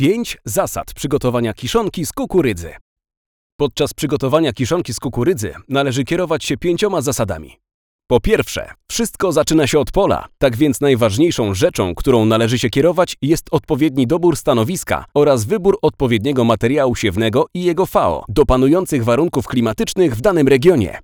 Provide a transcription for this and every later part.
5 zasad przygotowania kiszonki z kukurydzy. Podczas przygotowania kiszonki z kukurydzy należy kierować się pięcioma zasadami. Po pierwsze, wszystko zaczyna się od pola, tak więc najważniejszą rzeczą, którą należy się kierować, jest odpowiedni dobór stanowiska oraz wybór odpowiedniego materiału siewnego i jego FAO do panujących warunków klimatycznych w danym regionie.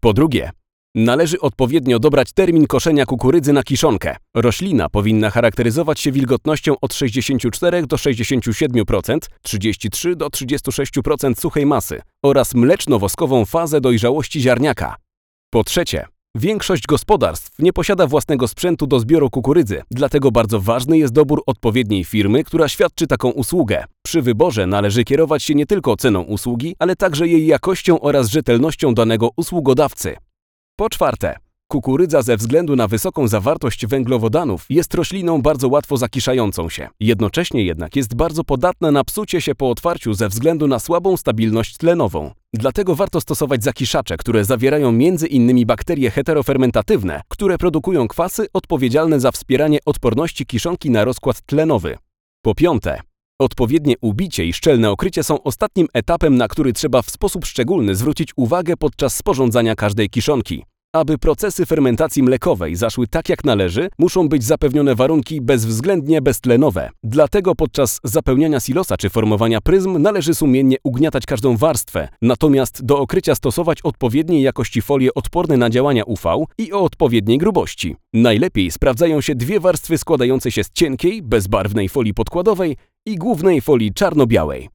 Po drugie, należy odpowiednio dobrać termin koszenia kukurydzy na kiszonkę. Roślina powinna charakteryzować się wilgotnością od 64 do 67%, 33 do 36% suchej masy oraz mleczno-woskową fazę dojrzałości ziarniaka. Po trzecie, większość gospodarstw nie posiada własnego sprzętu do zbioru kukurydzy, dlatego bardzo ważny jest dobór odpowiedniej firmy, która świadczy taką usługę. Przy wyborze należy kierować się nie tylko ceną usługi, ale także jej jakością oraz rzetelnością danego usługodawcy. Po czwarte, kukurydza ze względu na wysoką zawartość węglowodanów jest rośliną bardzo łatwo zakiszającą się. Jednocześnie jednak jest bardzo podatna na psucie się po otwarciu ze względu na słabą stabilność tlenową. Dlatego warto stosować zakiszacze, które zawierają innymi bakterie heterofermentatywne, które produkują kwasy odpowiedzialne za wspieranie odporności kiszonki na rozkład tlenowy. Po piąte, Odpowiednie ubicie i szczelne okrycie są ostatnim etapem, na który trzeba w sposób szczególny zwrócić uwagę podczas sporządzania każdej kiszonki. Aby procesy fermentacji mlekowej zaszły tak jak należy, muszą być zapewnione warunki bezwzględnie beztlenowe. Dlatego podczas zapełniania silosa czy formowania pryzm należy sumiennie ugniatać każdą warstwę, natomiast do okrycia stosować odpowiedniej jakości folie odporne na działania UV i o odpowiedniej grubości. Najlepiej sprawdzają się dwie warstwy składające się z cienkiej, bezbarwnej folii podkładowej i głównej folii czarno-białej.